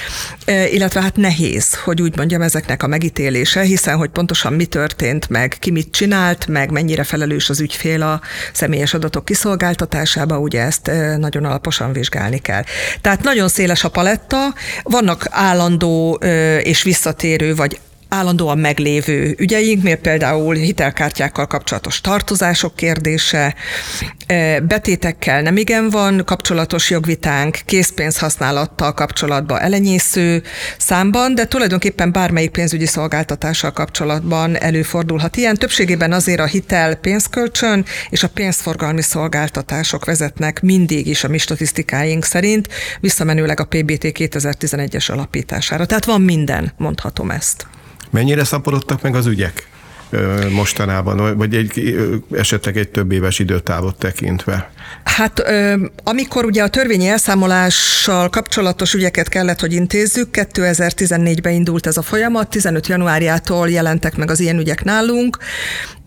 e, illetve hát nehéz, hogy úgy mondjam, ezeknek a megítélése, hiszen hogy pontosan mi történt meg, ki mit csinált, meg mennyire felelős az ügyfél a személyes adatok kiszolgáltatásába, ugye ezt nagyon alaposan vizsgálni kell. Tehát nagyon széles a paletta, vannak állandó és visszatérő vagy állandóan meglévő ügyeink, miért például hitelkártyákkal kapcsolatos tartozások kérdése, betétekkel nem igen van kapcsolatos jogvitánk, készpénzhasználattal kapcsolatban elenyésző számban, de tulajdonképpen bármelyik pénzügyi szolgáltatással kapcsolatban előfordulhat ilyen. Többségében azért a hitel pénzkölcsön és a pénzforgalmi szolgáltatások vezetnek mindig is a mi statisztikáink szerint, visszamenőleg a PBT 2011-es alapítására. Tehát van minden, mondhatom ezt. Mennyire szaporodtak meg az ügyek mostanában, vagy egy, esetleg egy több éves időtávot tekintve? Hát amikor ugye a törvényi elszámolással kapcsolatos ügyeket kellett, hogy intézzük, 2014-ben indult ez a folyamat, 15 januárjától jelentek meg az ilyen ügyek nálunk,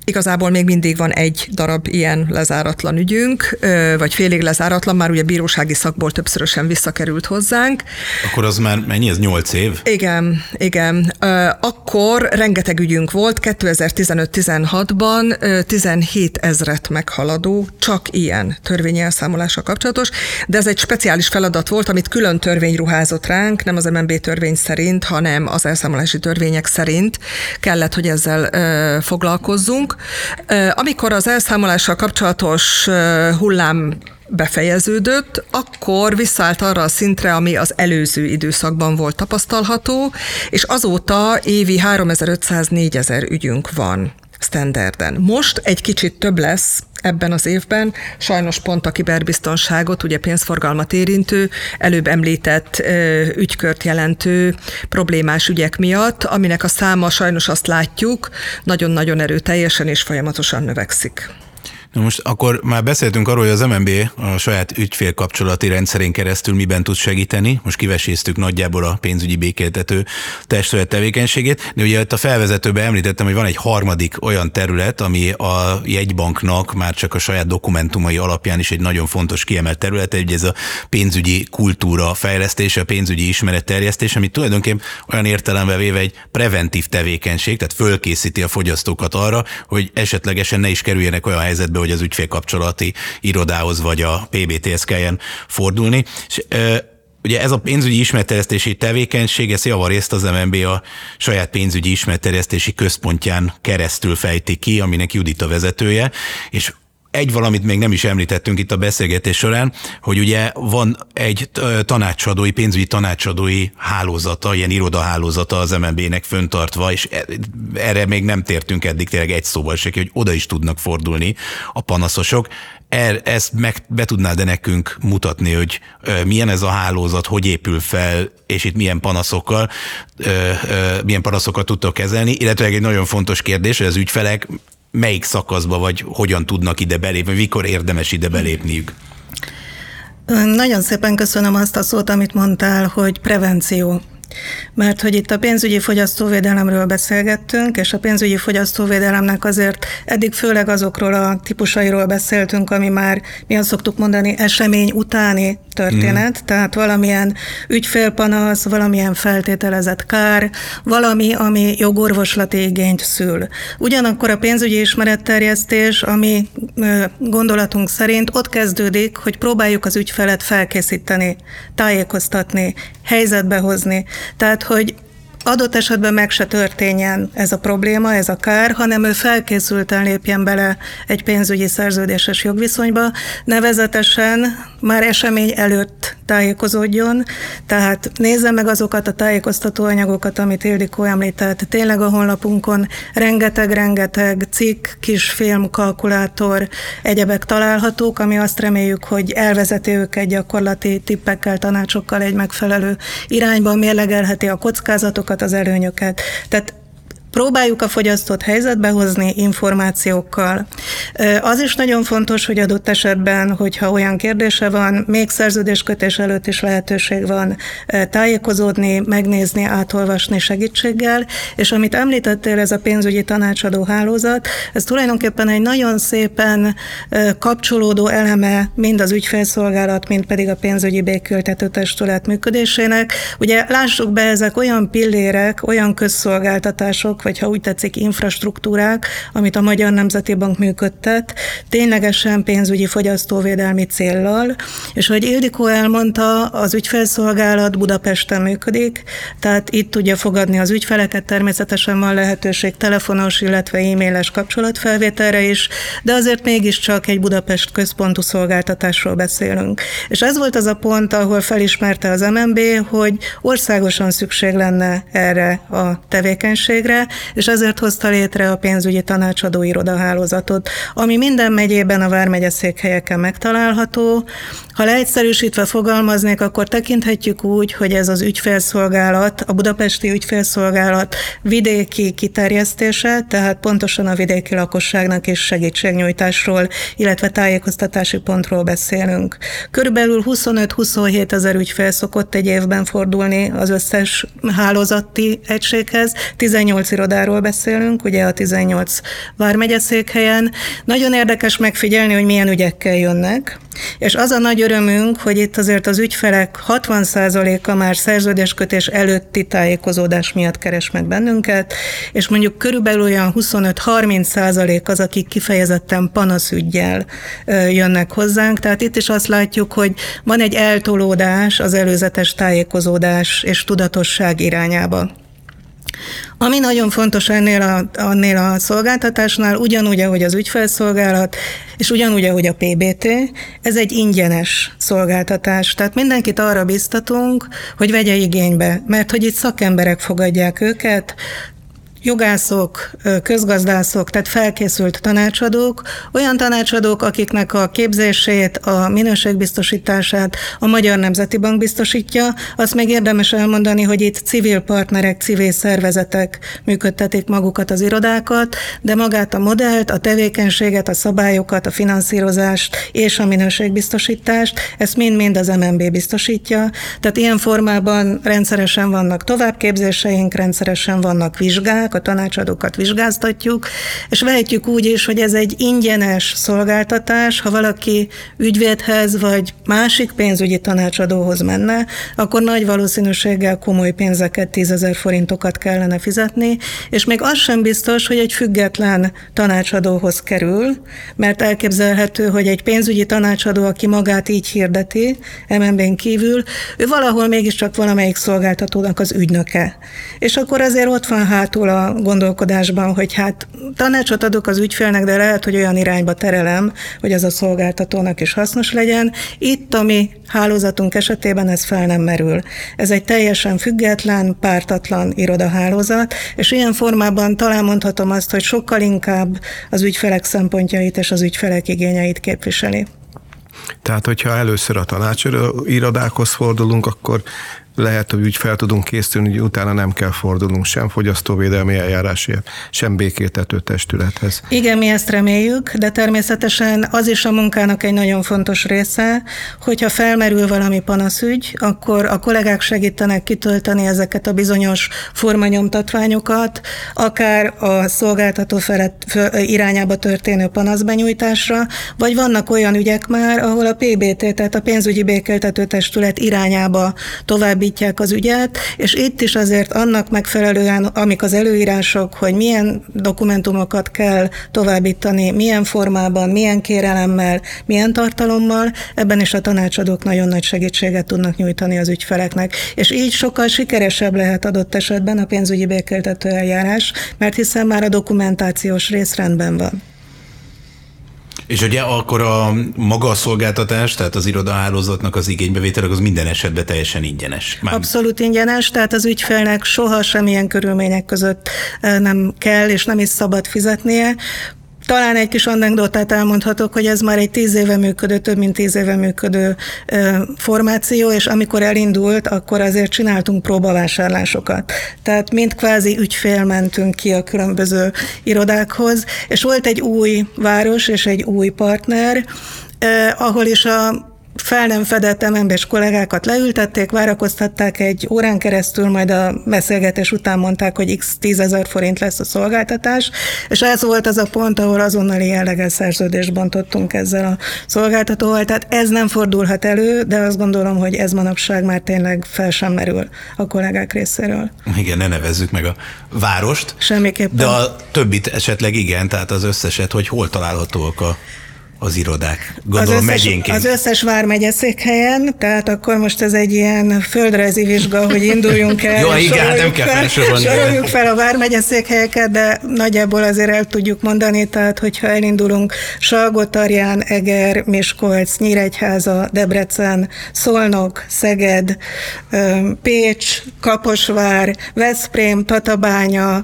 Igazából még mindig van egy darab ilyen lezáratlan ügyünk, vagy félig lezáratlan, már ugye bírósági szakból többszörösen visszakerült hozzánk. Akkor az már mennyi, ez 8 év? Igen, igen. Akkor rengeteg ügyünk volt, 2015-16-ban 17 ezret meghaladó, csak ilyen törvényi elszámolása kapcsolatos, de ez egy speciális feladat volt, amit külön törvény ruházott ránk, nem az MNB törvény szerint, hanem az elszámolási törvények szerint kellett, hogy ezzel foglalkozzunk. Amikor az elszámolással kapcsolatos hullám befejeződött, akkor visszaállt arra a szintre, ami az előző időszakban volt tapasztalható, és azóta évi 3500-4000 ügyünk van standarden. Most egy kicsit több lesz ebben az évben, sajnos pont a kiberbiztonságot, ugye pénzforgalmat érintő, előbb említett ügykört jelentő problémás ügyek miatt, aminek a száma sajnos azt látjuk, nagyon-nagyon erőteljesen és folyamatosan növekszik. Na most akkor már beszéltünk arról, hogy az MNB a saját ügyfélkapcsolati rendszerén keresztül miben tud segíteni. Most kiveséztük nagyjából a pénzügyi békéltető testület tevékenységét, de ugye itt a felvezetőben említettem, hogy van egy harmadik olyan terület, ami a jegybanknak már csak a saját dokumentumai alapján is egy nagyon fontos kiemelt terület, egy ez a pénzügyi kultúra fejlesztése, a pénzügyi ismeret terjesztése, ami tulajdonképpen olyan értelemben véve egy preventív tevékenység, tehát fölkészíti a fogyasztókat arra, hogy esetlegesen ne is kerüljenek olyan helyzetbe, hogy az ügyfélkapcsolati irodához vagy a PBT-hez kelljen fordulni. És, Ugye ez a pénzügyi ismerterjesztési tevékenység, ezt javarészt az MNB a saját pénzügyi ismerterjesztési központján keresztül fejti ki, aminek Judit a vezetője, és egy valamit még nem is említettünk itt a beszélgetés során, hogy ugye van egy tanácsadói, pénzügyi tanácsadói hálózata, ilyen irodahálózata az MNB-nek föntartva, és e, erre még nem tértünk eddig tényleg egy szóval se, hogy oda is tudnak fordulni a panaszosok. Er, ezt meg be tudnád de nekünk mutatni, hogy milyen ez a hálózat, hogy épül fel, és itt milyen panaszokkal, milyen panaszokat tudtok kezelni, illetve egy nagyon fontos kérdés, hogy az ügyfelek melyik szakaszba, vagy hogyan tudnak ide belépni, mikor érdemes ide belépniük? Nagyon szépen köszönöm azt a szót, amit mondtál, hogy prevenció. Mert hogy itt a pénzügyi fogyasztóvédelemről beszélgettünk, és a pénzügyi fogyasztóvédelemnek azért eddig főleg azokról a típusairól beszéltünk, ami már, mi azt szoktuk mondani, esemény utáni történet, mm. tehát valamilyen ügyfélpanasz, valamilyen feltételezett kár, valami, ami jogorvoslati igényt szül. Ugyanakkor a pénzügyi ismeretterjesztés, ami gondolatunk szerint ott kezdődik, hogy próbáljuk az ügyfelet felkészíteni, tájékoztatni, helyzetbe hozni. Tehát, hogy adott esetben meg se történjen ez a probléma, ez a kár, hanem ő felkészülten lépjen bele egy pénzügyi szerződéses jogviszonyba, nevezetesen már esemény előtt tájékozódjon, tehát nézze meg azokat a tájékoztató anyagokat, amit Ildikó említett. Tényleg a honlapunkon rengeteg-rengeteg cikk, kis film, kalkulátor, egyebek találhatók, ami azt reméljük, hogy elvezeti őket gyakorlati tippekkel, tanácsokkal egy megfelelő irányba, mérlegelheti a kockázatokat, az előnyöket. Tehát Próbáljuk a fogyasztót helyzetbe hozni információkkal. Az is nagyon fontos, hogy adott esetben, hogyha olyan kérdése van, még szerződéskötés előtt is lehetőség van tájékozódni, megnézni, átolvasni segítséggel, és amit említettél, ez a pénzügyi tanácsadó hálózat, ez tulajdonképpen egy nagyon szépen kapcsolódó eleme mind az ügyfélszolgálat, mind pedig a pénzügyi békültető testület működésének. Ugye lássuk be, ezek olyan pillérek, olyan közszolgáltatások, vagy ha úgy tetszik, infrastruktúrák, amit a Magyar Nemzeti Bank működtet, ténylegesen pénzügyi fogyasztóvédelmi céllal, és hogy Ildikó elmondta, az ügyfelszolgálat Budapesten működik, tehát itt tudja fogadni az ügyfeleket, természetesen van lehetőség telefonos, illetve e-mailes kapcsolatfelvételre is, de azért mégiscsak egy Budapest központú szolgáltatásról beszélünk. És ez volt az a pont, ahol felismerte az MNB, hogy országosan szükség lenne erre a tevékenységre, és ezért hozta létre a pénzügyi tanácsadó irodahálózatot, ami minden megyében a vármegye székhelyeken megtalálható. Ha leegyszerűsítve fogalmaznék, akkor tekinthetjük úgy, hogy ez az ügyfélszolgálat, a budapesti ügyfélszolgálat vidéki kiterjesztése, tehát pontosan a vidéki lakosságnak is segítségnyújtásról, illetve tájékoztatási pontról beszélünk. Körülbelül 25-27 ezer ügyfél szokott egy évben fordulni az összes hálózati egységhez, 18 irodáról beszélünk, ugye a 18 vármegyeszékhelyen. Nagyon érdekes megfigyelni, hogy milyen ügyekkel jönnek, és az a nagy örömünk, hogy itt azért az ügyfelek 60%-a már szerződéskötés előtti tájékozódás miatt keres meg bennünket, és mondjuk körülbelül olyan 25-30% az, akik kifejezetten panaszügyjel jönnek hozzánk. Tehát itt is azt látjuk, hogy van egy eltolódás az előzetes tájékozódás és tudatosság irányába. Ami nagyon fontos ennél a, annél a szolgáltatásnál, ugyanúgy, ahogy az ügyfelszolgálat, és ugyanúgy, ahogy a PBT, ez egy ingyenes szolgáltatás. Tehát mindenkit arra biztatunk, hogy vegye igénybe, mert hogy itt szakemberek fogadják őket, jogászok, közgazdászok, tehát felkészült tanácsadók, olyan tanácsadók, akiknek a képzését, a minőségbiztosítását a Magyar Nemzeti Bank biztosítja, azt még érdemes elmondani, hogy itt civil partnerek, civil szervezetek működtetik magukat az irodákat, de magát a modellt, a tevékenységet, a szabályokat, a finanszírozást és a minőségbiztosítást, ezt mind-mind az MNB biztosítja. Tehát ilyen formában rendszeresen vannak továbbképzéseink, rendszeresen vannak vizsgák, a tanácsadókat vizsgáztatjuk, és vehetjük úgy is, hogy ez egy ingyenes szolgáltatás, ha valaki ügyvédhez vagy másik pénzügyi tanácsadóhoz menne, akkor nagy valószínűséggel komoly pénzeket, tízezer forintokat kellene fizetni, és még az sem biztos, hogy egy független tanácsadóhoz kerül, mert elképzelhető, hogy egy pénzügyi tanácsadó, aki magát így hirdeti, MNB-n kívül, ő valahol mégiscsak valamelyik szolgáltatónak az ügynöke. És akkor azért ott van hátul a gondolkodásban, hogy hát tanácsot adok az ügyfélnek, de lehet, hogy olyan irányba terelem, hogy az a szolgáltatónak is hasznos legyen. Itt a mi hálózatunk esetében ez fel nem merül. Ez egy teljesen független, pártatlan irodahálózat, és ilyen formában talán mondhatom azt, hogy sokkal inkább az ügyfelek szempontjait és az ügyfelek igényeit képviseli. Tehát, hogyha először a tanácsirodákhoz fordulunk, akkor lehet, hogy úgy fel tudunk készülni, hogy utána nem kell fordulnunk sem fogyasztóvédelmi eljárásért, sem békéltető testülethez. Igen, mi ezt reméljük, de természetesen az is a munkának egy nagyon fontos része, hogyha felmerül valami panaszügy, akkor a kollégák segítenek kitölteni ezeket a bizonyos formanyomtatványokat, akár a szolgáltató felett, irányába történő panaszbenyújtásra, vagy vannak olyan ügyek már, ahol a PBT, tehát a pénzügyi békéltető testület irányába továbbítják az ügyet, és itt is azért annak megfelelően, amik az előírások, hogy milyen dokumentumokat kell továbbítani, milyen formában, milyen kérelemmel, milyen tartalommal, ebben is a tanácsadók nagyon nagy segítséget tudnak nyújtani az ügyfeleknek. És így sokkal sikeresebb lehet adott esetben a pénzügyi békéltető eljárás, mert hiszen már a dokumentációs rész rendben van. És ugye akkor a maga a szolgáltatás, tehát az irodahálózatnak az igénybevétel, az minden esetben teljesen ingyenes. Már... Abszolút ingyenes, tehát az ügyfelnek soha semmilyen körülmények között nem kell és nem is szabad fizetnie. Talán egy kis anekdotát elmondhatok, hogy ez már egy tíz éve működő, több mint tíz éve működő formáció, és amikor elindult, akkor azért csináltunk próbavásárlásokat. Tehát mind kvázi ügyfél mentünk ki a különböző irodákhoz, és volt egy új város és egy új partner, ahol is a fel nem fedett MNB-s kollégákat leültették, várakoztatták egy órán keresztül, majd a beszélgetés után mondták, hogy x 10 ezer forint lesz a szolgáltatás, és ez volt az a pont, ahol azonnali jelleggel szerződést bontottunk ezzel a szolgáltatóval, tehát ez nem fordulhat elő, de azt gondolom, hogy ez manapság már tényleg fel sem merül a kollégák részéről. Igen, ne nevezzük meg a várost. Semmiképpen. De a többit esetleg igen, tehát az összeset, hogy hol találhatóak a az irodák? Gondolom az összes, Az összes vármegye székhelyen, tehát akkor most ez egy ilyen földrajzi vizsga, hogy induljunk el. Jó, igen, hát nem kell felsorolni. Soroljuk fel a vármegye székhelyeket, de nagyjából azért el tudjuk mondani, tehát hogyha elindulunk Salgotarján, Eger, Miskolc, Nyíregyháza, Debrecen, Szolnok, Szeged, Pécs, Kaposvár, Veszprém, Tatabánya,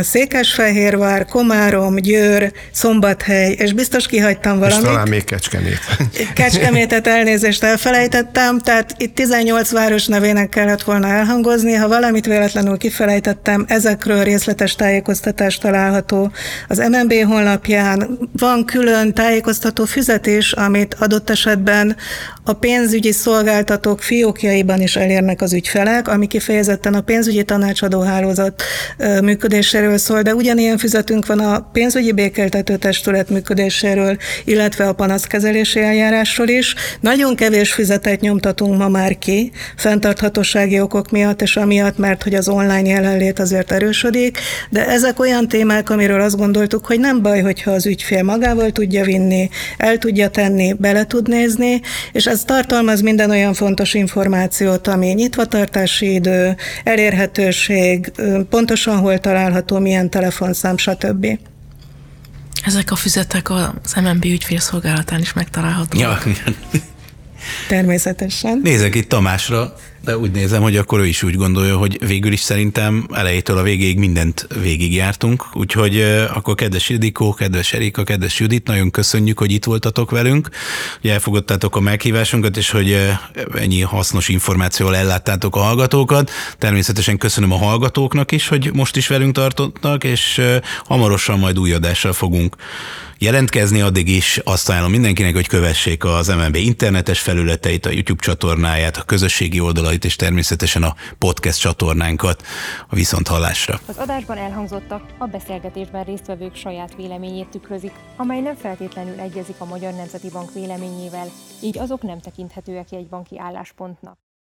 Székesfehérvár, Komárom, Győr, Szombathely, és biztos kihagytam elfelejtettem valamit. És talán még Kecskemét. [LAUGHS] Kecskemétet elnézést elfelejtettem, tehát itt 18 város nevének kellett volna elhangozni. Ha valamit véletlenül kifelejtettem, ezekről részletes tájékoztatás található az MNB honlapján. Van külön tájékoztató füzetés, amit adott esetben a pénzügyi szolgáltatók fiókjaiban is elérnek az ügyfelek, ami kifejezetten a pénzügyi tanácsadó hálózat működéséről szól, de ugyanilyen füzetünk van a pénzügyi békeltető testület működéséről, illetve a panaszkezelési eljárásról is. Nagyon kevés füzetet nyomtatunk ma már ki, fenntarthatósági okok miatt, és amiatt, mert hogy az online jelenlét azért erősödik, de ezek olyan témák, amiről azt gondoltuk, hogy nem baj, hogyha az ügyfél magával tudja vinni, el tudja tenni, bele tud nézni, és ez tartalmaz minden olyan fontos információt, ami nyitvatartási idő, elérhetőség, pontosan hol található, milyen telefonszám, stb. Ezek a füzetek az MNB ügyfélszolgálatán is megtalálhatóak. Ja, Természetesen. Nézek itt Tamásra, de úgy nézem, hogy akkor ő is úgy gondolja, hogy végül is szerintem elejétől a végéig mindent végigjártunk, úgyhogy akkor kedves Ildikó, kedves Erika, kedves Judit, nagyon köszönjük, hogy itt voltatok velünk, hogy elfogadtátok a meghívásunkat, és hogy ennyi hasznos információval elláttátok a hallgatókat. Természetesen köszönöm a hallgatóknak is, hogy most is velünk tartottak, és hamarosan majd új adással fogunk jelentkezni, addig is azt ajánlom mindenkinek, hogy kövessék az MNB internetes felületeit, a YouTube csatornáját, a közösségi oldalait, és természetesen a podcast csatornánkat a viszonthallásra. Az adásban elhangzottak a beszélgetésben résztvevők saját véleményét tükrözik, amely nem feltétlenül egyezik a Magyar Nemzeti Bank véleményével, így azok nem tekinthetőek jegybanki álláspontnak.